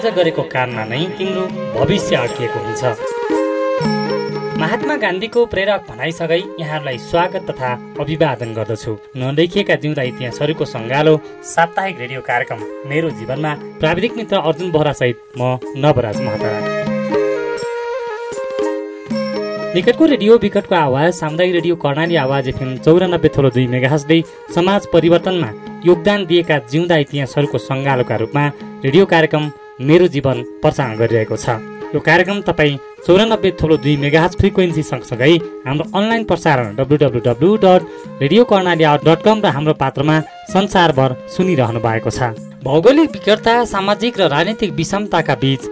आज गरेको काममा नै तिम्रो भविष्य अड्किएको हुन्छ। महात्मा गान्धीको प्रेरक भनाइसँगै यहाँहरूलाई स्वागत तथा अभिवादन गर्दछु। नदेखिएका जिउँदा इतिहासहरूको सङ्गालो साप्ताहिक रेडियो कार्यक्रम मेरो जीवनमा प्राविधिक मित्र अर्जुन बोहरासहित म नवराज महतारा। निकटको रेडियो विकटको आवाज सामुदायिक रेडियो कर्णाली आवाज एफएम चौरानब्बे थोलो दुई मेगाहसले समाज परिवर्तनमा योगदान दिएका जिउँदा इतिहासहरूको सङ्गालोका रूपमा रेडियो कार्यक्रम मेरो जीवन प्रसारण गरिरहेको छ। यो कार्यक्रम तपाईँ चौरानब्बे थोलो दुई मेगाहज फ्रिक्वेन्सी सँगसँगै हाम्रो अनलाइन प्रसारण W W dot radio Karnali dot com र हाम्रो पात्रमा संसारभर सुनिरहनु भएको छ। भौगोलिक विकटता सामाजिक र राजनीतिक विषमताका बीच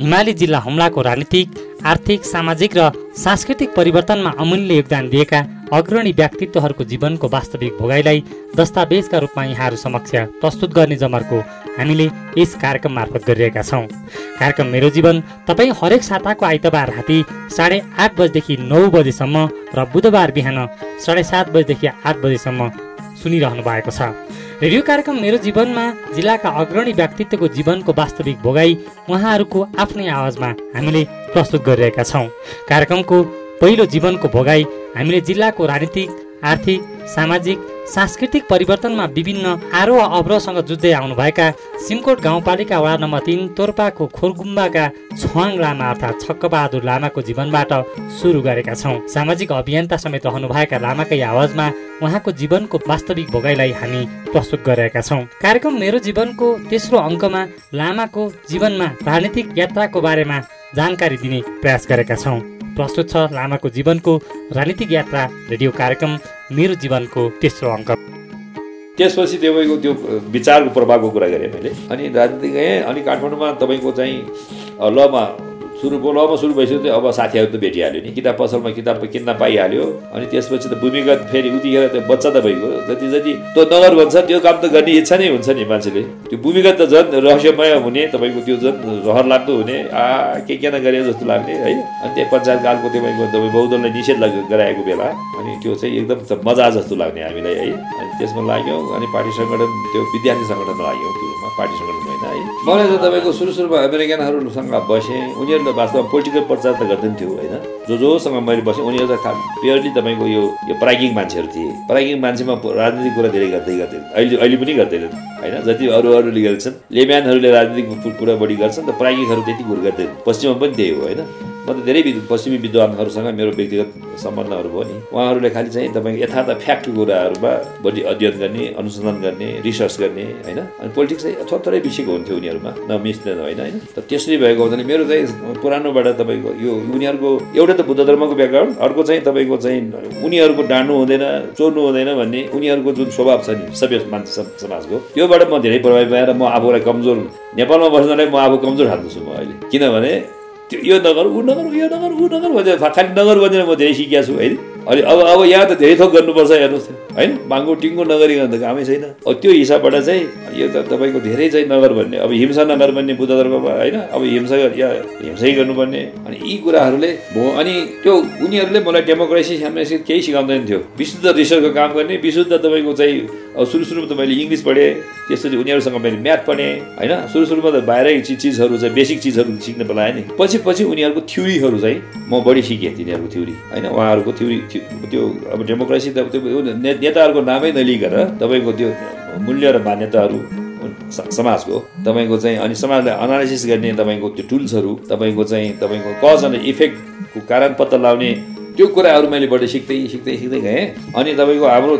हिमाली जिल्ला हुम्लाको राजनीतिक आर्थिक सामाजिक र सांस्कृतिक परिवर्तनमा अमूल्य योगदान दिएका अग्रणी व्यक्तित्वहरूको जीवनको वास्तविक भोगाइलाई दस्तावेजका रूपमा यहाँहरू समक्ष प्रस्तुत गर्ने जमर्को हामीले यस कार्यक्रम मार्फत गरिरहेका छौँ। कार्यक्रम मेरो जीवन तपाईँ हरेक साताको आइतबार राति साढे आठ बजीदेखि नौ बजेसम्म र बुधबार बिहान साढे सात बजीदेखि आठ बजेसम्म सुनिरहनु भएको छ। रेडियो कार्यक्रम मेरो जीवनमा जिल्लाका अग्रणी व्यक्तित्वको जीवनको वास्तविक भोगाई उहाँहरूको आफ्नै आवाजमा हामीले प्रस्तुत गरिरहेका छौँ। कार्यक्रमको पहिलो जीवनको भोगाई हामीले जिल्लाको राजनीतिक आर्थिक सामाजिक सांस्कृतिक परिवर्तनमा विभिन्न आरोह अवरोहसँग जुझ्दै आउनुभएका सिमकोट गाउँपालिका वडा नम्बर तिन तोर्पाको खोरगुम्बाका छुवाङ लामा अर्थात् छक्कबहादुर लामाको जीवनबाट सुरु गरेका छौँ। सामाजिक अभियन्ता समेत रहनुभएका लामाकै आवाजमा उहाँको जीवनको वास्तविक भोगाइलाई हामी प्रस्तुत गरिरहेका छौँ। कार्यक्रम मेरो जीवनको तेस्रो अङ्कमा लामाको जीवनमा राजनीतिक यात्राको बारेमा जानकारी दिने प्रयास गरेका छौँ। प्रस्तुत छ लामाको जीवनको राजनीतिक यात्रा रेडियो कार्यक्रम मेरो जीवनको तेस्रो अङ्क। त्यसपछि तपाईँको त्यो विचारको प्रभावको कुरा गरेँ मैले। अनि राजनीति गएँ अनि काठमाडौँमा तपाईँको चाहिँ लमा सुरु लमा सुरु भइसक्यो अब साथीहरू त भेटिहाल्यो नि। किताब पसलमा किताब किन्न पाइहाल्यो। अनि त्यसपछि त भूमिगत फेरि उतिखेर त्यो बच्चा त भइगयो। जति जति त्यो नगर भन्छ त्यो काम त गर्ने इच्छा नै हुन्छ नि मान्छेले। त्यो भूमिगत त झन् रहस्यमय हुने तपाईँको त्यो झन् रहर लाग्दो हुने आ के के नगरे जस्तो लाग्ने है। अनि त्यही पञ्चायत कालको तपाईँको तपाईँ बहुदललाई निषेध गराएको बेला अनि त्यो चाहिँ एकदम मजा जस्तो लाग्ने हामीलाई है। अनि त्यसमा लाग्यो अनि पार्टी सङ्गठन त्यो विद्यार्थी सङ्गठनमा लाग्यो। त्यो पार्टी सङ्गठन होइन है। मलाई त तपाईँको सुरु सुरुमा अमेरिकनहरूसँग बसेँ उनीहरू त वास्तवमा पोलिटिकल प्रचार त गर्दैन थियो होइन? जो जोसँग मैले बसेँ उनीहरू त प्योरली तपाईँको यो यो प्रागिङ मान्छेहरू थिए। प्रागिङ मान्छेमा राजनीतिक कुरा धेरै गर्दै गर्दैन अहिले अहिले पनि गर्दैनन् होइन? जति अरू अरूले गर्छन् लेम्यानहरूले राजनीतिक कुरा बढी गर्छन् त प्रागिङहरू त्यति कुरो गर्दैन। पश्चिममा पनि त्यही हो होइन? म त धेरै पश्चिमी विद्वानहरूसँग मेरो व्यक्तिगत सम्बन्धहरू भयो नि उहाँहरूले खालि चाहिँ तपाईँको यथार्थ फ्याक्ट कुराहरूमा बढी अध्ययन गर्ने अनुसन्धान गर्ने रिसर्च गर्ने होइन? अनि पोलिटिक्स चाहिँ थोरै विषयको हुन्थ्यो उनीहरूमा। नमिच्दैन होइन होइन? त त्यसरी भएको हुँदैन। मेरो चाहिँ पुरानोबाट तपाईँको यो उनीहरूको एउटा त बुद्ध धर्मको ब्याकग्राउन्ड अर्को चाहिँ तपाईँको चाहिँ उनीहरूको डाँड्नु हुँदैन चोर्नु हुँदैन भन्ने उनीहरूको जुन स्वभाव छ नि सभ्य मान्छे समाजको त्योबाट म धेरै प्रभावित भएर म आफूलाई कमजोर नेपालमा बस्नलाई म आफू कमजोर ठान्छु म अहिले। किनभने त्यो यो नगर ऊ नगर यो नगर ऊ नगर भनेर खालि नगर भनेर म धेरै सिकेको छु होइन? अनि अब अब यहाँ त धेरै थोक गर्नुपर्छ हेर्नुहोस् होइन? बाङ्गो टिङ्गो नगरिकन त कामै छैन। अब त्यो हिसाबबाट चाहिँ यो त तपाईँको धेरै चाहिँ नगर भन्ने अब हिंसा नगर भन्ने बुद्ध धर्ममा होइन? अब हिंसा या हिंसै गर्नुपर्ने। अनि यी कुराहरूले भो अनि त्यो उनीहरूले मलाई डेमोक्रेसी स्यामोक्रेसी केही सिकाउँदैन थियो। विशुद्ध रिसर्चको काम गर्ने विशुद्ध तपाईँको चाहिँ अब सुरु सुरुमा त मैले इङ्ग्लिस पढेँ त्यसपछि उनीहरूसँग मैले म्याथ पढेँ होइन? सुरु सुरुमा त बाहिरै चिजहरू चाहिँ बेसिक चिजहरू सिक्न बोलाएँ नि पछि पछि उनीहरूको थ्योरीहरू चाहिँ म बढी सिकेँ तिनीहरूको थ्योरी होइन? उहाँहरूको थ्योरी त्यो अब डेमोक्रेसी त त्यो नेताहरूको नामै नलिकन तपाईँको त्यो मूल्य र मान्यताहरू समाजको तपाईँको चाहिँ अनि समाजलाई अनालिसिस गर्ने तपाईँको त्यो टुल्सहरू तपाईँको चाहिँ तपाईँको कज अनि इफेक्टको कारण पत्ता लगाउने त्यो कुराहरू मैले बढी सिक्दै सिक्दै सिक्दै गएँ। अनि तपाईँको हाम्रो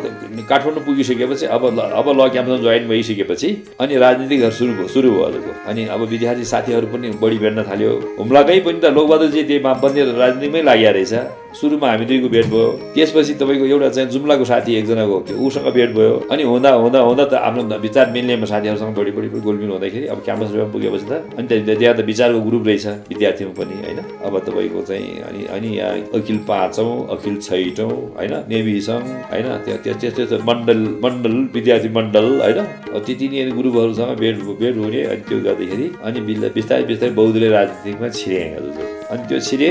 काठमाडौँ पुगिसकेपछि अब अब ल क्याम्पमा जोइन भइसकेपछि अनि राजनीतिक सुरु भयो सुरु भयो हजुरको। अनि अब विद्यार्थी साथीहरू पनि बढी भेट्न थाल्यो। हुम्लाकै पनि त लोकबहादुरजी त्यही बन्ने राजनीतिमै लागि रहेछ सुरुमा हामी दुईको भेट भयो। त्यसपछि तपाईँको एउटा चाहिँ जुम्लाको साथी एकजनाको थियो उसँग भेट भयो। अनि हुँदा हुँदा हुँदा त आफ्नो विचार मिल्ने साथीहरूसँग बढी बढी गोलमिल हुँदाखेरि अब क्याम्पसमा पुगेपछि त अनि त्यहाँ त विचारको ग्रुप रहेछ विद्यार्थीमा पनि होइन? अब तपाईँको चाहिँ अनि अनि यहाँ अखिल पाँचौँ अखिल छैटौँ होइन? नेभी सङ्घ होइन त्यस्तो त्यस्तो मण्डल मण्डल विद्यार्थी मण्डल होइन? त्यति नै ग्रुपहरूसँग भेट भेट हुने अनि त्यो गर्दाखेरि अनि बिस्तारै बिस्तारै बौद्धले राजनीतिमा छिरे अनि त्यो छिरे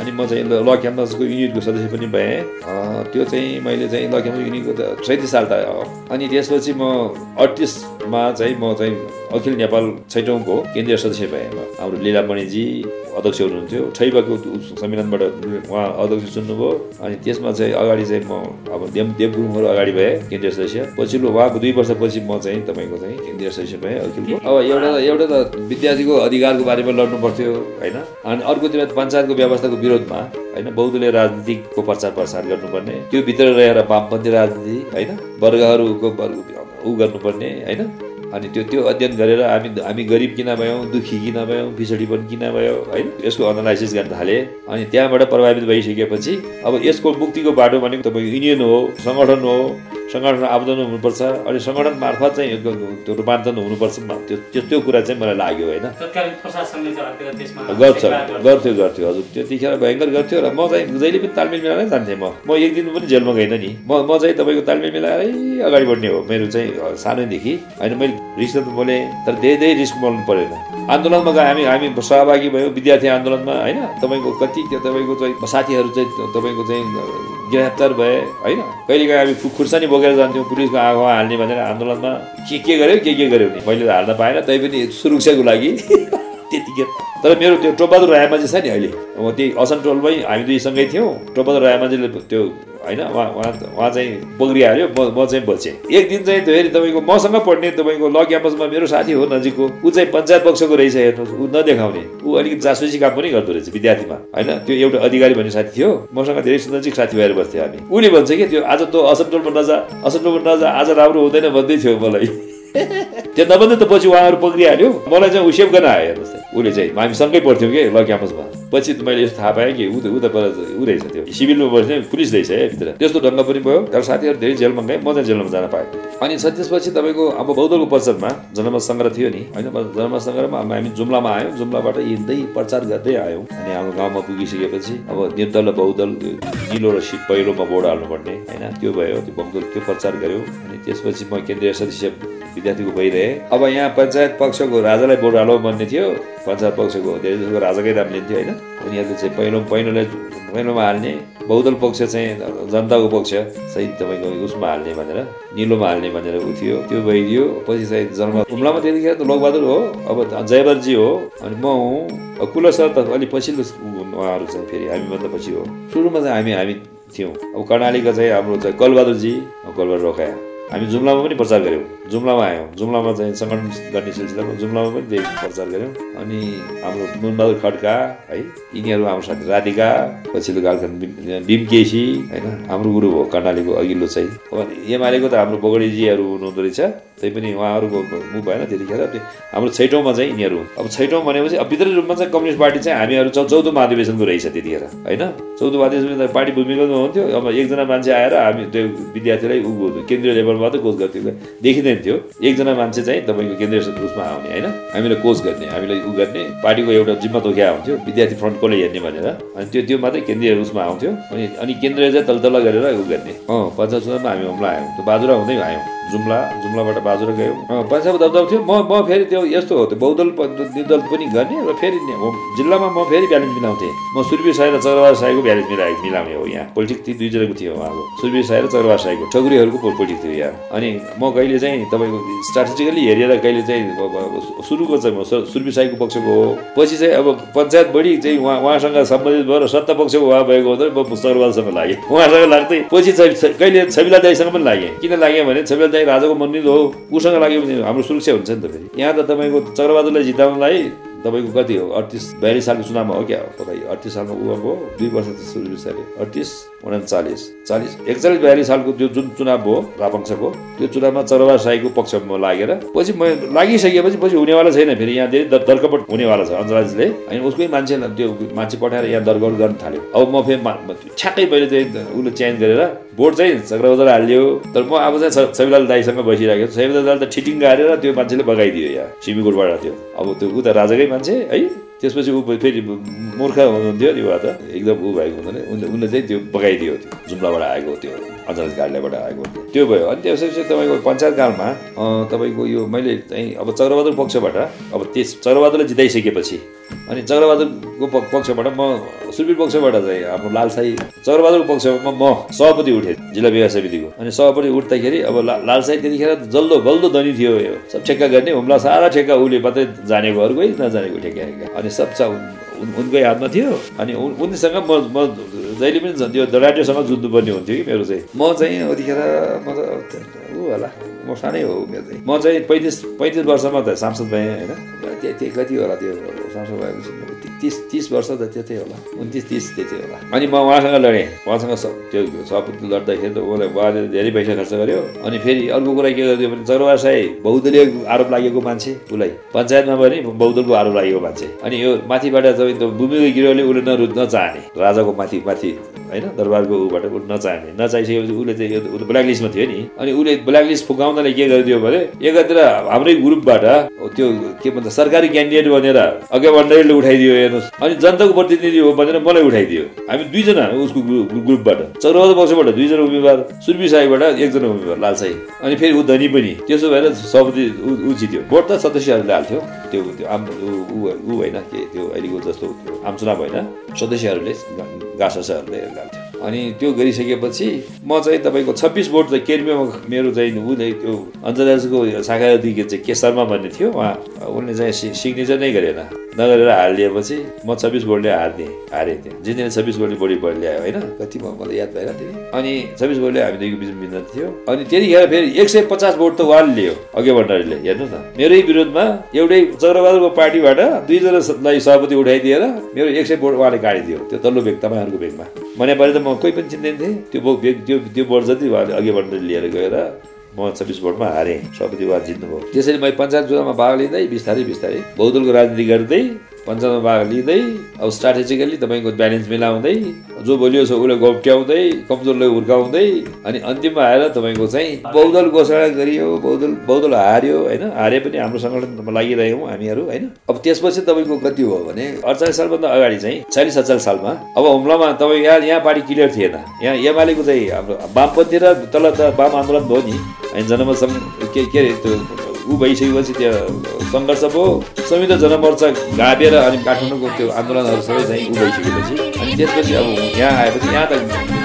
अनि म चाहिँ ल क्याम्पसको युनिटको सदस्य पनि भएँ। त्यो चाहिँ मैले चाहिँ ल क्याम्पस युनिटको त सैँतिस साल त अनि त्यसपछि म अडतिसमा चाहिँ म चाहिँ अखिल नेपाल छैटौँको केन्द्रीय सदस्य भएँ हाम्रो लिलामणिजी अध्यक्ष हुनुहुन्थ्यो। छैबाको सम्मेलनबाट उहाँ अध्यक्ष चुन्नुभयो। अनि त्यसमा चाहिँ अगाडि चाहिँ म अब देव देव गुरुङहरू अगाडि भएँ केन्द्रीय सदस्य। पछिल्लो उहाँको दुई वर्षपछि म चाहिँ तपाईँको चाहिँ केन्द्रीय सदस्य भएँ अब एउटा एउटा त विद्यार्थीको अधिकारको बारेमा लड्नु पर्थ्यो होइन? अनि अर्कोतिर पञ्चायतको व्यवस्थाको विरोधमा होइन? बौद्धले राजनीतिको प्रचार प्रसार गर्नुपर्ने त्यो भित्र रहेर वामपन्थी राजनीति होइन? वर्गहरूको वर्ग ऊ गर्नुपर्ने होइन? अनि त्यो त्यो अध्ययन गरेर हामी हामी गरिब किन भयौँ दुःखी किन भयौँ पिछडी पनि किन भयो होइन? यसको एनालाइसिस गर्न थालेँ। अनि त्यहाँबाट प्रभावित भइसकेपछि अब यसको मुक्तिको बाटो भनेको तपाईँको युनियन हो सङ्गठन हो सङ्गठन आवेदन हुनुपर्छ। अनि सङ्गठन मार्फत चाहिँ त्यो रूपान्तरण हुनुपर्छ। त्यो त्यो कुरा चाहिँ मलाई लाग्यो होइन? गर्छ। गर्थ्यो गर्थ्यो। हजुर त्यतिखेर भयङ्कर गर्थ्यो र म चाहिँ जहिले पनि तालमेल मिलाएरै जान्थेँ म। म एक दिन पनि जेलमा गइनँ नि। म म चाहिँ तपाईँको तालमेल मिलाएरै अगाडि बढ्ने हो। मेरो चाहिँ सानैदेखि। होइन मैले रिस्क त बोलेँ तर धेरै धेरै रिस्क बोल्नु परेन। आन्दोलनमा गए हामी हामी सहभागी भयौँ विद्यार्थी आन्दोलनमा होइन? तपाईँको कति तपाईँको चाहिँ साथीहरू चाहिँ तपाईँको चाहिँ गिरफ्तार भए होइन? कहिलेकाहीँ हामी खुर्सानी बोकेर जान्थ्यौँ पुलिसको आँखामा हाल्ने भनेर आन्दोलनमा। के के गर्यो के के गर्यो भने? मैले त हाल्न पाएन तैपनि सुरक्षाको लागि त्यतिखेर तर मेरो त्यो टोपबहादुर रायमाझी छ नि अहिले। अब त्यही असन टोलमै हामी दुईसँगै थियौँ। टोपबहादुर रायमाझीले त्यो होइन उहाँ उहाँ चाहिँ पक्रिहाल्यो म चाहिँ बचेँ। एक दिन चाहिँ फेरि तपाईँको मसँग पढ्ने तपाईँको ल क्याम्पसमा मेरो साथी हो नजिकको। ऊ चाहिँ पञ्चायत पक्षको रहेछ हेर्नुहोस्। ऊ नदेखाउने। ऊ अलिकति जासुसी काम पनि गर्दो रहेछ विद्यार्थीमा होइन? त्यो एउटा अधिकारी भन्ने साथी थियो। मसँग धेरै नजिक साथी भएर बस्थ्यो हामी। उसले भन्छ कि त्यो आज त असनटोलमा नजा असनटोलमा नजा आज राम्रो हुँदैन भन्दै थियो मलाई। त्यो नभन्दा त पछि उहाँहरू पक्रिहाल्यो मलाई चाहिँ सेभ गर्न आयो हेर्नुहोस् उसले चाहिँ हामी सँगै पढ्थ्यौँ कि? ल क्याम्पसमा। पछि मैले यस्तो थाहा पाएँ कि ऊ त ऊ त ऊ रहेछ त्यो। सिभिलमा बस्ने पुलिस रहेछ है भित्र। त्यस्तो ढङ्ग पनि भयो। तर साथीहरू धेरै जेलमा गएँ। म चाहिँ जेलमा जान पाएँ। अनि त्यसपछि तपाईँको अब बौद्धको पश्चातमा जनमत सङ्ग्रह थियो नि। होइन जनमत सङ्ग्रहमा हामी जुम्लामा आयौँ। जुम्लाबाट हिँड्दै प्रचार गर्दै आयौँ। अनि हाम्रो गाउँमा पुगिसकेपछि अब निर्दल र बहुदल निलो र पहिलोमा बोर्ड हाल्नुपर्ने। होइन त्यो भयो। त्यो बहुदल त्यो प्रचार गऱ्यो अनि त्यसपछि म केन्द्रीय सदस्य विद्यार्थीको भइरहे अब यहाँ पञ्चायत पक्षको राजालाई बोर्ड हालौँ भन्ने थियो। पञ्चायत पक्षको धेरै जसको राजाकै नाम लिन्थ्यो होइन? उनीहरूले चाहिँ पहिलो पहिलोलाई पहिलोमा हाल्ने। बहुदल पक्ष चाहिँ जनताको पक्ष सही तपाईँको उसमा हाल्ने भनेर निलोमा हाल्ने भनेर उ थियो। त्यो भइदियो। पछि चाहिँ जन्म हुम्लामा त्यतिखेर त लोकबहादुर हो। अब जयवरजी हो अनि म हुँ। कुल सर त अलिक पछिल्लो उहाँहरू चाहिँ फेरि हामीभन्दा पछि हो। सुरुमा चाहिँ हामी हामी थियौँ। अब कर्णालीका चाहिँ हाम्रो चाहिँ कलबहादुरजी कलबहादुर रोकाया हामी जुम्लामा पनि प्रचार गऱ्यौँ। जुम्लामा आयौँ। जुम्लामा चाहिँ सङ्गठन गर्ने सिलसिलामा जुम्लामा पनि त्यही प्रचार गऱ्यौँ। अनि हाम्रो नुनबहादुर खड्का है यिनीहरू हाम्रो साथी राधिका पछिल्लो कालखण्ड भीम केसी होइन हाम्रो गुरु हो कर्णालीको अघिल्लो चाहिँ। अब एमालेको त हाम्रो बगडीजीहरू हुनुहुँदो रहेछ। त्यही पनि उहाँहरूको मुख भएन त्यतिखेर हाम्रो छैटौँमा चाहिँ यिनीहरू अब छैटौँ भनेपछि अब भित्री रूपमा चाहिँ कम्युनिस्ट पार्टी चाहिँ हामीहरू चौधो महाधिवेशनको रहेछ त्यतिखेर होइन? चौधो महाधिवेशन पार्टी भूमिगतमा हुन्थ्यो। अब एकजना मान्छे आएर हामी त्यो विद्यार्थीलाई उ केन्द्रीय लेभलमा मात्रै कोच गर्थ्यो। देखिँदैन थियो। एकजना मान्छे चाहिँ तपाईँको केन्द्रीय उसमा आउने होइन? हामीलाई कोच गर्ने हामीलाई उ गर्ने पार्टीको एउटा जिम्मा तोकिया हुन्थ्यो विद्यार्थी फ्रन्ट कसले हेर्ने भनेर। अनि त्यो त्यो मात्रै केन्द्रीय उसमा आउँथ्यो। अनि अनि केन्द्रीय चाहिँ तल तल गरेर उ गर्ने। अँ पञ्चायत चुनावमा हामी हमला आयौँ। त्यो बाजुरा हुँदै आयौँ। जुम्ला जुम्लाबाट बाजुरा गयौँ। पञ्चायत दबदब थियो। म म फेरि त्यो यस्तो हो त्यो बहुदल निर्दल पनि गर्ने र फेरि जिल्लामा म फेरि ब्यालेन्स मिलाउँथेँ। म सुर्बी साई र चक्रबार साईको ब्यालेन्स मिलाए मिलाउने हो यहाँ। पोलिटिक ती दुईजनाको थियो उहाँको। सुर्बी साई र चक्रबार साईको। ठकुरीहरूको पोलिटिक थियो यहाँ। अनि म कहिले चाहिँ तपाईँको स्ट्राटेजिकली हेरेर कहिले चाहिँ सुरुको चाहिँ म सुर्बी साईको पक्षको हो। पछि चाहिँ अब पञ्चायत बढी चाहिँ उहाँ उहाँसँग सम्बन्धित भयो र सत्ता पक्षको उहाँ भएको हुँदा म चक्रबारसँग लागेँ। उहाँसँग लाग्दै पछि कहिले छविला दाईसँग पनि लागेँ। किन लागेँ भने छविला दाई राजाको मन्दिर हो। उसँग लाग्यो भने हाम्रो सुरक्षा हुन्छ नि त फेरि। यहाँ त तपाईँको चक्रबहादुरलाई जिताउनलाई तपाईँको कति हो? अडतिस बयालिस सालको चुनावमा हो क्या तपाईँ? अडतिस सालमा ऊ हो दुई वर्ष त सुरु बिस्तारै अडतिस उन्चालिस चालिस एकचालिस बयालिस सालको त्यो जुन चुनाव हो रापङ्सको त्यो चुनावमा चरवा साईको पक्षमा लागेर पछि म लागिसकेपछि पछि हुनेवाला छैन फेरि यहाँ धेरै दर्कपट हुनेवाला छ अञ्जलाजीले अनि उसकै मान्छे त्यो मान्छे पठाएर यहाँ दरगड गर्न थाल्यो। अब म फेरि ठ्याक्कै पहिले चाहिँ उसले चेन्ज गरेर भोट चाहिँ चक्रबजार हालिदियो। तर म अब चाहिँ सबिलाल दाईसँग बसिरहेको छु। सबिलाल दाई त ठिटिङ गाडेर त्यो मान्छेले बगाइदियो यहाँ सिमीकोटबाट त्यो। अब त्यो ऊ त राजाकै मान्छे है? त्यसपछि ऊ फेरि मूर्ख हुनुहुन्थ्यो नि उहाँ त? एकदम ऊ भएको हुँदैन उनले चाहिँ त्यो बगाइदियो त्यो जुम्लाबाट आएको त्यो। अञ्चल कार्यालयबाट आएको त्यो भयो। अनि त्यसपछि तपाईँको पञ्चायत कालमा अँ, तपाईँको यो मैले चाहिँ अब चक्रबहादुर पक्षबाट अब त्यस चक्रबहादुरले जिताइसकेपछि अनि चक्रबहादुरको पक्षबाट म सुरवीर पक्षबाट चाहिँ हाम्रो लालसाई चक्रबहादुरको पक्षमा म सभापति उठेँ जिल्ला विकास समितिको। अनि सभापति उठ्दाखेरि अब लालसाई त्यतिखेर जल्दो बल्दो धनी थियो सब ठेक्का गर्ने हुम्ला सारा ठेक्का उसले मात्रै जानेको अरू कोही नजानेको ठेक्का। अनि सब उनकै हातमा थियो अनि उन- उनीसँग म म जहिले पनि झन् त्यो दराटियोसँग जुझ्नुपर्ने हुन्थ्यो कि मेरो चाहिँ। म चाहिँ यतिखेर म त ऊ होला म सानै हो मेरो चाहिँ। म चाहिँ पैँतिस पैँतिस वर्षमा त सांसद भएँ होइन? त्यही कति होला त्यो सांसद भएपछि तिस तिस वर्ष त त्यतै होला। उन्तिस तिस त्यतै होला। अनि म उहाँसँग लडेँ। उहाँसँग त्यो सभापति लड्दाखेरि त उसलाई उहाँले धेरै पैसा खर्च गर्यो। अनि फेरि अर्को कुरा के गरिदियो भने चरवार साई बहुदलीय आरोप लागेको मान्छे उसलाई। पञ्चायतमा पनि बहुदलको आरोप लागेको मान्छे। अनि यो माथिबाट तपाईँ त भूमिको गिरोले उसले नरु नचाहने। राजाको माथि माथि होइन? दरबारको ऊबाट उसले नचाहने। नचाहिसकेपछि उसले चाहिँ यो- ऊ त ब्ल्याक लिस्टमा थियो नि। अनि उसले ब्ल्याक लिस्ट फुकाउँदाले के गरिदियो भने एकातिर हाम्रै ग्रुपबाट त्यो के भन्छ सरकारी क्यान्डिडेट भनेर अघि भण्डारीले उठाइदियो हेर्नुहोस्। अनि जनताको प्रतिनिधि हो भनेर मलाई उठाइदियो। हामी दुईजना उसको ग्रुप ग्रुपबाट। चौराவது पक्षबाट दुईजना उम्मेद्वार सुर्बी साईबाट एकजना उम्मेद्वार लाल साई। अनि फेरि ऊ धनी पनि। त्यसो भएर सभापति ऊ ऊ जित्यो। भोट त सदस्यहरूले हाल्थ्यो। त्यो त्यो आम ऊ- ऊ ऊ होइन के त्यो अहिलेको जस्तो आम चुनाव होइन। सदस्यहरूले गासहरूले हाल्थ्यो। अनि त्यो गरिसकेपछि म चाहिँ तपाईँको छब्बिस भोट चाहिँ केर्मीमा मेरो चाहिँ उसले त्यो अञ्चलाजको शाखा चाहिँ के शर्मा भन्ने थियो। उहाँ उनले चाहिँ सिग्नेचर नै गरेन। नगरेर हालिदिएपछि म छब्बिस भोटले हारिदिएँ हारेँ त्यहाँ जित्ने छब्बिस भोटले बढी भोट ल्यायो होइन? कति म मलाई याद भएन त्यति अनि छब्बिस भोटले हामी दुईको बिचमा भिन्न थियो। अनि त्यतिखेर फेरि एक सय पचास भोट त उहाँले लियो अघि भण्डारीले। हेर्नुहोस् न मेरै विरोधमा एउटै चक्रबहादुरको पार्टीबाट दुईजनालाई सभापति उठाइदिएर मेरो एक सय भोट उहाँले काटिदियो त्यो तल्लो भेग तपाईँहरूको भेगमा। म नेपाली त म कोही पनि चिन्दैन थिएँ। त्यो त्यो त्यो भोट जति उहाँले अघि भण्डारी लिएर गएर म छब्बिस भोटमा हारेँ सभापति उहाँ जित्नुभयो त्यसरी मैले पञ्चायत चुनावमा भाग लिँदै बिस्तारै बिस्तारै बहुदलको राजनीति गर्दै पञ्चायतमा भाग लिँदै अब स्ट्राटेजिकली तपाईँको ब्यालेन्स मिलाउँदै जो बलियो छ उसलाई गप्ट्याउँदै कमजोरलाई हुर्काउँदै अनि अन्तिममा आएर तपाईँको चाहिँ बहुदल घोषणा गरियो बहुदल बहुदल हार्यो होइन? हारे पनि हाम्रो सङ्गठनमा लागिरहेछौँ हामीहरू होइन? अब त्यसपछि तपाईँको कति हो भने अडचालिस सालभन्दा अगाडि चाहिँ चालिस सत्तालिस सालमा अब हुम्लामा तपाईँ यहाँ यहाँ पार्टी क्लियर थिएन। यहाँ एमालेको चाहिँ हाम्रो वामपन्थी र तल त वाम आन्दोलन भयो नि अनि जनमत के अरे त्यो ऊ भइसकेपछि त्यो सङ्घर्ष भयो। संयुक्त जनमोर्चा गाभेर अनि काठमाडौँको त्यो आन्दोलनहरू सबै चाहिँ ऊ भइसकेपछि अनि त्यसपछि अब यहाँ आएपछि यहाँ त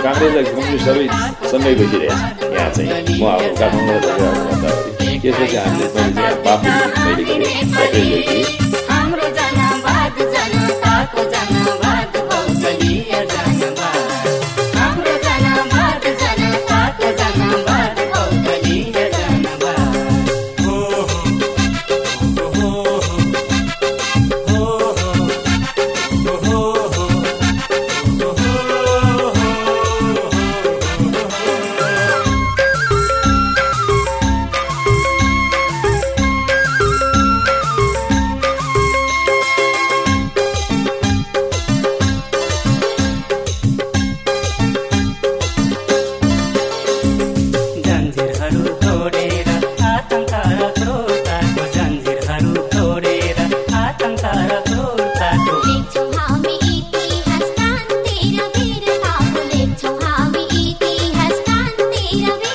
काङ्ग्रेस र सबै सँगै बसिरहेछ यहाँ चाहिँ म अब भन्दाखेरि त्यसपछि हामीले मैले गरेँ Mírame.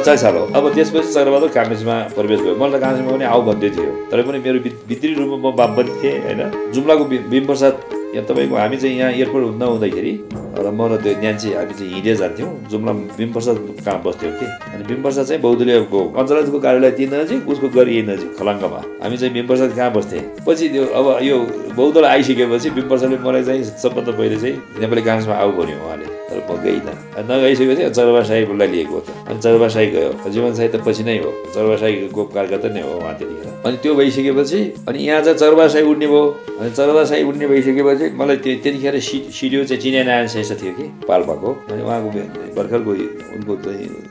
सत्ताइस साल हो। अब त्यसपछि चक्रबहादुर काङ्ग्रेसमा प्रवेश भयो। मलाई त काङ्ग्रेसमा पनि आऊ भन्दै थियो। तर पनि मेरो भित- भित्री रूपमा म वामपन्थी थिएँ होइन? जुम्लाको भीमप्रसाद यहाँ तपाईँको हामी चाहिँ यहाँ एयरपोर्ट नहुँदाखेरि र म र त्यो न्यान्सी हामी चाहिँ हिँडेर जान्थ्यौँ। जुम्ला भीमप्रसाद कहाँ बस्थ्यौँ कि? अनि भीमप्रसाद चाहिँ बहुदलीयको पञ्चायतको कार्यालय त्यही नजिक उसको गरी यही नजिक खलाङ्गमा। हामी चाहिँ भीमप्रसाद कहाँ बस्थेँ पछि त्यो अब यो बहुदल आइसकेपछि भीमप्रसादले मलाई चाहिँ सबभन्दा पहिले चाहिँ नेपाली काङ्ग्रेसमा आऊ भन्यो उहाँले। तर म गइनँ। नगइसकेपछि चरबा साईलाई लिएको हो अनि चरबा साई गयो। जीवन साई त पछि नै हो। चरबा साईको कार्यकर्ता नै हो उहाँ त्यतिखेर। अनि त्यो भइसकेपछि अनि यहाँ चाहिँ चरबा साई उड्ने भयो। अनि चरबा साई उड्ने भइसकेपछि मलाई त्यो त्यतिखेर सि सिडियो चाहिँ चिने नारायण श्रेष्ठ थियो कि पाल्पाको। अनि उहाँको भर्खरको उनको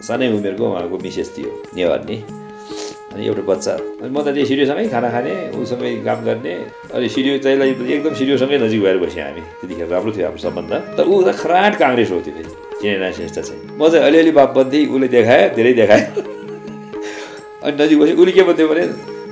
सानै उमेरको उहाँको मिसेस थियो नेवार नि अनि एउटा बच्चा। अनि म त त्यो सिडियोसँगै खाना खाने उसँगै काम गर्ने। अनि सिडियो चाहिँलाई एकदम सिडियोसँगै नजिक भएर बस्यौँ हामी। त्यतिखेर राम्रो थियो हाम्रो सम्बन्ध। तर ऊ त खराट काङ्ग्रेस हो त्यो फेरि। चिनेना श्रेष्ठ चाहिँ। म चाहिँ अलिअलि वामपन्थी उसले देखाएँ धेरै देखाएँ अनि नजिक बस्यो। उसले के भन्थ्यो भने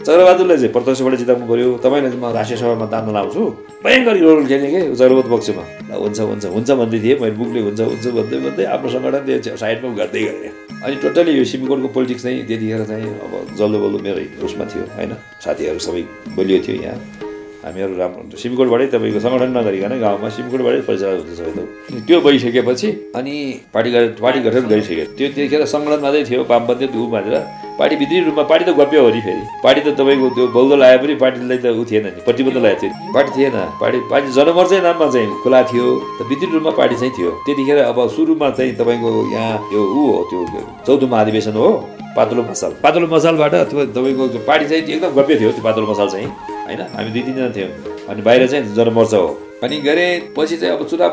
चरबहादुरलाई चाहिँ प्रत्यक्षबाट जिताउनु पऱ्यो तपाईँलाई चाहिँ म राष्ट्रिय सभामा तान्न लाउँछु। भयङ्कर रोल खेल्ने के? चरबहादुर पक्षमा हुन्छ हुन्छ हुन्छ भन्दै थिएँ। मैले बुकले हुन्छ हुन्छ भन्दै भन्दै आफ्नो सङ्गठन त्यो साइडमा गर्दै गएँ अनि टोटली यो सिमिकोटको पोलिटिक्स चाहिँ त्यतिखेर चाहिँ अब जल्लो बल्लो मेरो उसमा थियो होइन? साथीहरू सबै बलियो थियो यहाँ। हामीहरू राम्रो सिमकोटबाटै तपाईँको सङ्गठन नगरिकन गाउँमा सिमकोटबाटै परिचालन हुँदैछ त। त्यो भइसकेपछि अनि पार्टी गरे पार्टी गठन गरिसक्यो। त्यो त्यतिखेर सङ्गठन मात्रै थियो वामपन्थी ऊ मानेर पार्टी भित्री रूपमा पार्टी त गप्यो हो नि फेरि। पार्टी त तपाईँको त्यो बहुदल आए पनि पार्टीलाई त ऊ थिएन नि प्रतिबन्ध लागेको थियो। पार्टी थिएन। पार्टी पार्टी जनमोर्चै नाममा चाहिँ खुला थियो। त भित्री रूपमा पार्टी चाहिँ थियो। त्यतिखेर अब सुरुमा चाहिँ तपाईँको यहाँ यो ऊ हो त्यो चौधो महाधिवेशन हो पातलो मसाल। पातलो मसालबाट त्यो तपाईँको पार्टी चाहिँ एकदम गप्य थियो त्यो पातलो मसाल चाहिँ। होइन? हामी दुई तिनजना थियौँ। अनि बाहिर चाहिँ जनमोर्चा हो। अनि गरे पछि चाहिँ अब चुनाव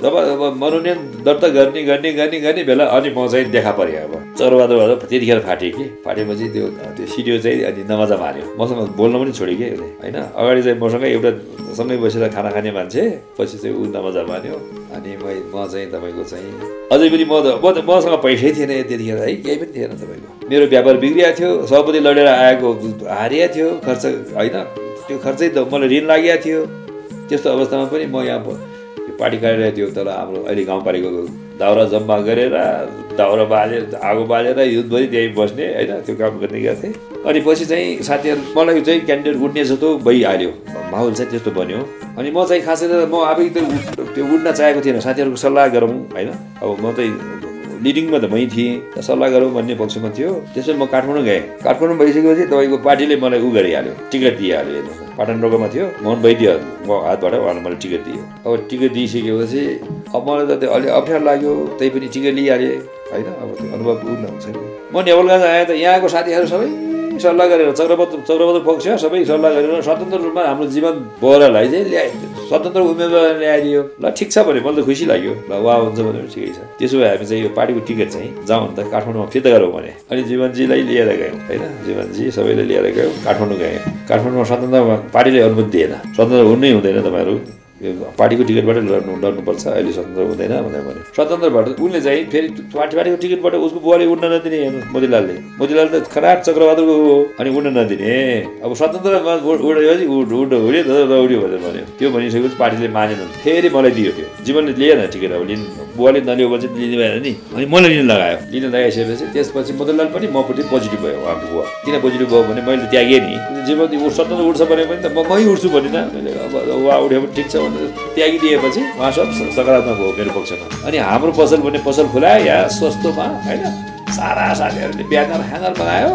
जब अब मनोनयन दर्ता गर्ने गर्ने गर्ने गर्ने बेला अनि म चाहिँ देखा परेँ अब। भएर त्यतिखेर फाटेँ कि। फाटेपछि त्यो त्यो सिडियो चाहिँ अनि नमजा मार्यो मसँग बोल्न पनि छोड्यो कि उसले होइन? अगाडि चाहिँ मसँग एउटा सँगै बसेर खाना खाने मान्छे पछि चाहिँ ऊ नमजा मान्यो अनि मै म चाहिँ तपाईँको चाहिँ अझै पनि म त म त मसँग पैसै थिएन त्यतिखेर है? केही पनि थिएन तपाईँको। मेरो व्यापार बिग्रिएको थियो सभापति लडेर आएको हारिएको थियो खर्च होइन? त्यो खर्चै त मलाई ऋण लागेको थियो। त्यस्तो अवस्थामा पनि म यहाँ त्यो पार्टी कार्यालय थियो तर हाम्रो अहिले गाउँपालिकाको दाउरा जम्मा गरेर दाउरा बालेर आगो बालेर युद्धभरि त्यहीँ बस्ने होइन त्यो काम गर्ने गर्थेँ अनि पछि चाहिँ साथीहरू मलाई चाहिँ क्यान्डिडेट उठ्ने जस्तो भइहाल्यो। माहौल चाहिँ त्यस्तो बन्यो। अनि म चाहिँ खासै म आफै त उ- त्यो उड्न चाहेको थिएन। साथीहरूको सल्लाह गरौँ होइन। अब म चाहिँ लिडिङमा त मै थिएँ सल्लाह गरौँ भन्ने पक्षमा थियो। त्यसपछि म काठमाडौँ गएँ। काठमाडौँ भइसकेपछि तपाईँको पार्टीले मलाई उ गरिहाल्यो टिकट दिइहाल्यो हेर्नुहोस्। पाटन रोगमा थियो मोहन वैद्य म हातबाट उहाँले मलाई टिकट दियो। अब टिकट दिइसकेपछि अब मलाई त त्यो अलिक अप्ठ्यारो लाग्यो त्यही पनि टिकट लिइहालेँ। होइन अब त्यो अनुभव उ हुन्छ नि। म नेवलगञ्ज आएँ त यहाँको साथीहरू सबै सल्लाह गरेर चक्रबहादुर चक्रबहादुर पक्ष सबै सल्लाह गरेर स्वतन्त्र रूपमा हाम्रो जीवन बोहरालाई चाहिँ ल्याए स्वतन्त्र उम्मेदवार ल्याइदियो। ल ठिक छ भने मलाई त खुसी लाग्यो। ल वा हुन्छ भने ठिकै छ। त्यसो भए हामी चाहिँ यो पार्टीको टिकट चाहिँ जाउँ अन्त काठमाडौँमा फिर्ता गरौँ भने। अनि जीवनजीलाई लिएर गयौँ होइन? जीवनजी सबैले लिएर गयौँ काठमाडौँ गएँ काठमाडौँमा स्वतन्त्र पार्टीले अनुमति दिएन। स्वतन्त्र हुनै हुँदैन तपाईँहरू। पार्टीको टिकटबाट लड्नु लड्नुपर्छ अहिले स्वतन्त्र हुँदैन भनेर भन्यो। स्वतन्त्रबाट उनले चाहिँ फेरि पार्टी पार्टीको टिकटबाट उसको बुवाले उड्न नदिने हेर्नु मोतीलालले। मोतीलाल त खराब चक्रबहादुरको हो अनि उड्न नदिने। अब स्वतन्त्रमा उड- उडेपछि उड उड उड्यो त उड्यो भनेर भन्यो। त्यो भनिसकेपछि पार्टीले मानेन। फेरि मलाई दियो त्यो। जीवनले लिएन टिकट अब लिनु। बुवाले नलियो भने चाहिँ लिने भएन नि। अनि मलाई लिन लगायो। लिन लगाइसकेपछि त्यसपछि मोतीलाल पनि मपट्टि पोजिटिभ भयो उहाँको बुवा। किन पोजिटिभ भयो भने मैले त्यागेँ नि। जीवन स्वतन्त्र उड्छ भने पनि त म उड्छु भनिनँ मैले अब उहाँ उठ्यो भने ठिक छ। त्यागिदिएपछि उहाँ सब सकारात्मक हो मेरो पक्षमा। अनि हाम्रो पसल भने पसल खुलायो या सस्तोमा होइन? सारा साथीहरूले ब्यानर ह्यानर बनायो।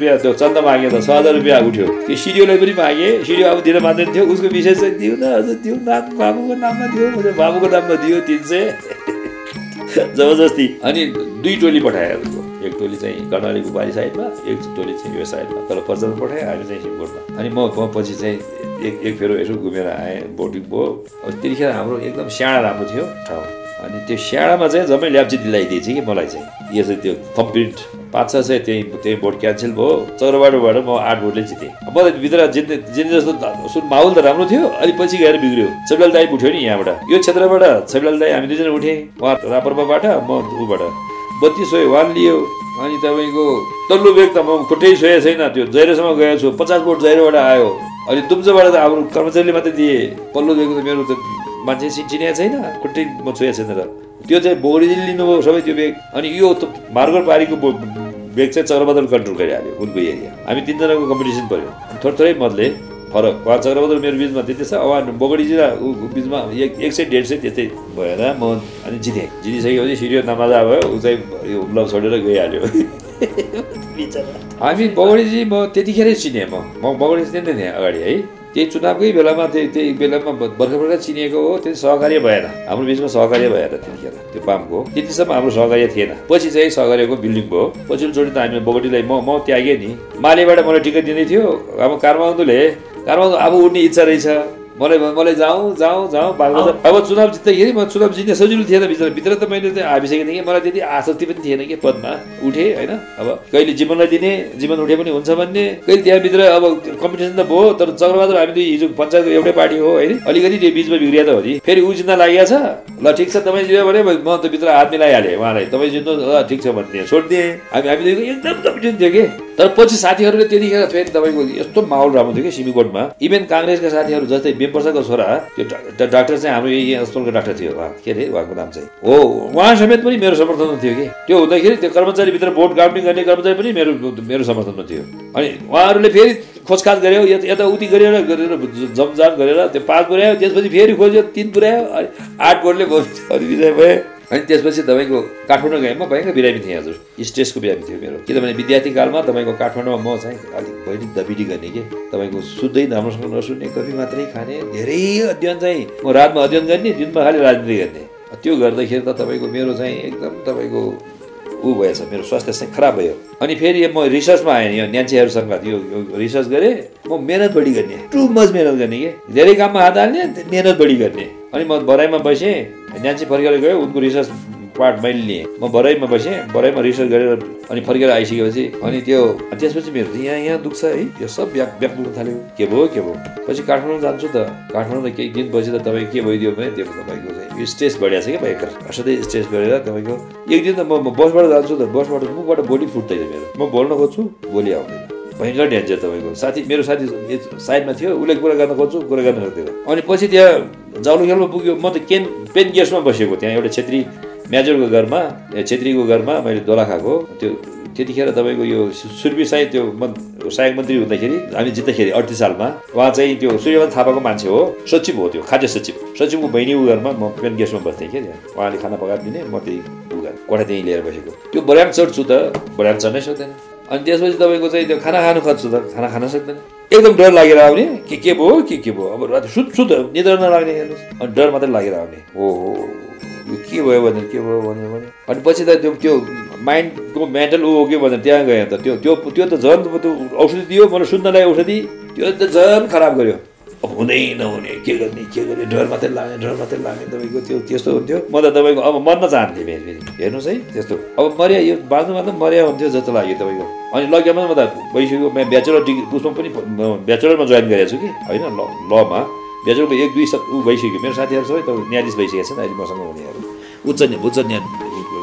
रुपियाँ त्यो चन्दा मागे त छ हजार रुपियाँ उठ्यो त्यो सिडिओलाई पनि मागे सिडिओ अब दिन मान्दैन थियो उसको विषय चाहिँ दिउ न दिउ नाम बाबुको नाममा दियो मैले बाबुको नाममा दियो तिन सय जबरजस्ती अनि दुई टोली पठायो एक टोली चाहिँ कर्णाली गुबारी साइडमा एक टोली चाहिँ यो साइडमा तल पर्चामा पठाएँ हामी चाहिँ सिमकोटमा अनि म पछि चाहिँ एक एक फेरो यसो घुमेर आएँ बोटिङ भयो त्यतिखेर हाम्रो एकदम स्याडा राम्रो थियो ठाउँ अनि त्यो स्याडामा चाहिँ जम्मै ल्याप्ची दिलाइदिएछ कि मलाई चाहिँ यसरी त्यो कम्प्लिट पाँच छ सय त्यही त्यही भोट क्यान्सल भयो। चौरबाटोबाट म आठ भोटले जितेँ। अब भित्र जित्ने जित्ने जस्तो सुरु माहौल त राम्रो थियो। अनि पछि गएर बिग्रियो। छविलाल दाई उठ्यो नि यहाँबाट। यो क्षेत्रबाट छविलाल दाई हामी दुईजना उठेँ। उहाँ रापरपाबाट म ऊबाट। बत्तिस सय वान लियो। अनि तपाईँको तल्लो बेग त म खुट्टै छोएको छैन। त्यो जहिरोसम्म गएको छु पचास भोट जहिरोबाट आयो। अनि दुम्चोबाट त हाम्रो कर्मचारीले मात्रै दिए। पल्लो बेग त मेरो त मान्छे चिनेको छैन। खुट्टै म छोएको छैन र त्यो चाहिँ बोगडीले लिनुभयो सबै त्यो बेग। अनि यो त मार्गर पारीको बो- बेग चाहिँ चक्रबदल कन्ट्रोल गरिहाल्यो उनको एरिया। हामी तिनजनाको कम्पिटिसन पऱ्यो। थोरै थोरै मतले फरक चक्रबदल मेरो बिचमा त्यति छ उहाँ बोगडीजी र ऊ ऊ बिचमा एक एक सय डेढ सय त्यस्तै भएर म अनि जितेँ जितिसकेपछि सिरियो नमाजा भयो ऊ चाहिँ यो ब्लग छोडेर गइहाल्यो। हामी बगडीजी म त्यतिखेरै चिनेँ म। म बगडी चिन्दै थिएँ अगाडि है। त्यही चुनावकै बेलामा त्यही त्यही बेलामा भर्खर चिनेको हो त्यति सहकार्य भएन। हाम्रो बिचमा सहकार्य भएर त्यतिखेर त्यो पामको त्यतिसम्म हाम्रो सहकार्य थिएन। पछि चाहिँ सहकार्यको बिल्डिङ भयो। पछिल्लोचोटि त हामीले बगडीलाई म म त्यागेँ नि। मालेबाट मलाई टिकट दिँदै थियो। अब कारमान्दुले कारमान्दु अब उठ्ने इच्छा रहेछ। मलाई मलाई जाउँ जाउँ जाउँ बागबजार अब चुनाव जित्दाखेरि म चुनाव जित्ने सजिलो थिएन भित्र भित्र त मैले चाहिँ आइसकेको थिएँ कि मलाई त्यति आसक्ति पनि थिएन कि पदमा। उठेँ होइन? अब कहिले जीवनलाई दिने जीवन उठे पनि हुन्छ भन्ने। कहिले त्यहाँभित्र अब कम्पिटिसन त भयो तर चक्रबहादुर हामी दुई हिजो पञ्चायतको एउटै पार्टी हो होइन? अलिकति त्यो बिचमा बिग्रिया त हो नि। फेरि ऊ जित्न लागेको छ? ल ठिक छ तपाईँ जित्यो भने म त भित्र हात मिलाइहालेँ उहाँलाई। तपाईँ जित्नु ल ठिक छ भनिदिएँ छोडिदिएँ हामी हामी एकदम कम्पिटिसन थियो कि। तर पछि साथीहरूले त्यतिखेर फेरि तपाईँको यस्तो माहौल राम्रो थियो कि सिमीकोटमा। इभेन काङ्ग्रेसका साथीहरू जस्तै बेम प्रसादको छोरा त्यो डाक्टर चाहिँ हाम्रो यही अस्पतालको डाक्टर थियो उहाँ के अरे? उहाँको नाम चाहिँ। हो उहाँ समेत पनि मेरो समर्थनमा थियो कि? त्यो हुँदाखेरि त्यो कर्मचारीभित्र भोट काउन्टिङ गर्ने कर्मचारी पनि मेरो मेरो समर्थनमा थियो। अनि उहाँहरूले फेरि खोजखाज गऱ्यो यता यताउति गरेर गरेर जमजाम गरेर त्यो पाँच पुऱ्यायो त्यसपछि फेरि खोज्यो तिन पुऱ्यायो अनि आठ भोटले अनि विजय भए। अनि त्यसपछि तपाईँको काठमाडौँ गएँ म भयङ्कर बिरामी थिएँ हजुर। स्टेजको बिरामी थियो मेरो। किनभने विद्यार्थी कालमा तपाईँको काठमाडौँमा म चाहिँ अलिक बढी दबिडी गर्ने के। तपाईँको सुत्दै राम्रोसँग नसुन्ने कफी मात्रै खाने धेरै अध्ययन चाहिँ म रातमा अध्ययन गर्ने दिनमा खालि राजनीति गर्ने। त्यो गर्दाखेरि त तपाईँको मेरो चाहिँ एकदम तपाईँको ऊ भएछ मेरो स्वास्थ्य चाहिँ खराब भयो। अनि फेरि म रिसर्चमा आएँ यो न्यान्सीहरूसँग यो रिसर्च गरेँ म मेहनत बढी गर्ने टु मच मेहनत गर्ने कि। धेरै काममा हात हाल्ने मेहनत बढी गर्ने। अनि म बराईमा बसेँ न्यान्सी फर्केर गयो उनको रिसर्च पार्ट मैले लिएँ म बराईमा बसेँ बराईमा रिसर्च गरेर अनि फर्केर आइसकेपछि अनि त्यो त्यसपछि मेरो यहाँ यहाँ दुख्छ है यो सब ब्याक ब्याक दुख्न थाल्यो। के भयो के भयो? पछि काठमाडौँ जान्छु त। काठमाडौँ त केही दिनपछि त तपाईँ के भइदियो भने त्यो तपाईँको चाहिँ स्ट्रेस बढिएको छ क्या भयङ्कर। सधैँ स्ट्रेस बढेर तपाईँको एक दिन त म बसबाट जान्छु त बसबाट मुखबाट बोली फुट्दैन मेरो। म बोल्न खोज्छु बोली आउँदैन। भयङ्कर डेन्जर तपाईँको। साथी मेरो साथी साइडमा थियो उसले कुरा गर्न खोज्छु कुरा गर्न सक्दैन। अनि पछि त्यहाँ जाउलो खेलमा पुग्यो। म त केन पेन गेस्टमा बसेको त्यहाँ एउटा छेत्री म्याजरको घरमा छेत्रीको घरमा मैले दोला खाएको। त्यो त्यतिखेर तपाईँको यो सुर्पी साई त्यो सहायक मन्त्री हुँदाखेरि हामी जित्दाखेरि अडतिस सालमा उहाँ चाहिँ त्यो सूर्यमान थापाको मान्छे हो सचिव हो त्यो खाद्य सचिव। सचिवको बहिनीको घरमा म पेन गेस्टमा बस्थेँ क्या त्यहाँ। उहाँले खाना पकाइदिने म त्यही ऊ घर कोठा त्यहीँ लिएर बसेको। त्यो बढ्याङ चढ्छु त बढ्याङ चढ्नै सक्दैन। अनि त्यसपछि तपाईँको चाहिँ त्यो खाना खानु खोज्छु त खाना खान सक्दैन। एकदम डर लागेर आउने के के भयो के के भयो? अब राति सुत सुत निद्रा नलाग्ने हेर्नुहोस्। अनि डर मात्रै लागेर आउने। हो हो। के भयो भनेर के भयो भनेर भने अनि पछि त त्यो त्यो माइन्डको मेन्टल ऊ हो कि भनेर त्यहाँ गएँ त। त्यो त्यो त्यो त झन् त्यो औषधि दियो मलाई सुन्नलाई औषधि। त्यो त झन् खराब गर्यो। अब हुँदै नहुने के गर्ने के गर्ने? डर मात्रै लाग्ने डर मात्रै लाग्ने तपाईँको त्यो त्यस्तो हुन्थ्यो। म त तपाईँको अब मर्न चाहन्थेँ फेरि फेरि। हेर्नुहोस् है त्यस्तो। अब मर्या यो बाँच्नु मात्रै मर्या हुन्थ्यो जस्तो लाग्यो तपाईँको। अनि लगेमा म त भइसक्यो ब्याचलर डिग्री उसमा पनि ब्याचलरमा जोइन गरेको छु कि। होइन ल लमा। ब्याचलरको एक दुई स- ऊ भइसक्यो। मेरो साथीहरू सबै त न्यायाधीश भइसकेको छन् अहिले मसँग हुनेहरू। उच्च उच्च न्याय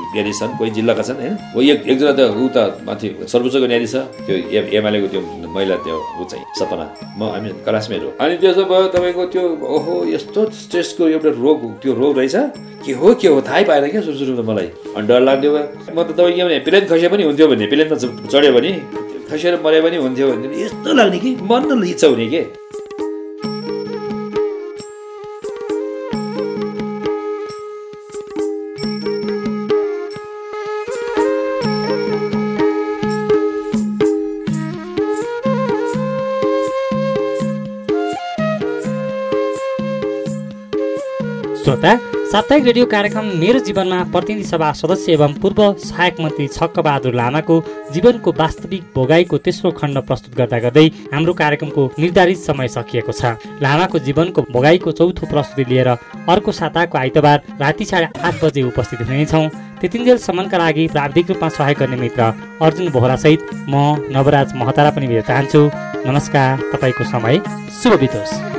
न्यायाधीश छन् कोही जिल्लाका छन् होइन? हो एक एकजना त ऊ त माथि सर्वोच्चको न्यायाधीश छ। त्यो एम एमएलएको त्यो महिला त्यो ऊ चाहिँ सपना। म हामी क्लासमेट हो। अनि त्यसो भयो तपाईँको त्यो ओहो यस्तो स्ट्रेसको एउटा रोग त्यो रोग रहेछ? के हो के हो थाहै पाएन क्या सुरु सुरुमा मलाई। अनि डर लाग्थ्यो म त तपाईँ के भने प्लेन खसे पनि हुन्थ्यो भने प्लेनमा चढ्यो भने खसेर मरे पनि हुन्थ्यो भने यस्तो लाग्ने कि मर्न इच्छा हुने के? श्रोता साप्ताहिक रेडियो कार्यक्रम मेरो जीवनमा प्रतिनिधि सभा सदस्य एवं पूर्व सहायक मन्त्री छक्कबहादुर लामाको जीवनको वास्तविक भोगाईको तेस्रो खण्ड प्रस्तुत गर्दा गर्दै हाम्रो कार्यक्रमको निर्धारित समय सकिएको छ। लामाको जीवनको भोगाईको चौथो प्रस्तुति लिएर अर्को साताको आइतबार राति साढे आठ बजे उपस्थित हुनेछौँ। त्यतिन्जेलसम्मका लागि प्राविधिक रूपमा सहयोग गर्ने मित्र अर्जुन बोहरासहित म नवराज महतारा पनि भेट्न चाहन्छु। नमस्कार तपाईँको समय शुभ बितोस्।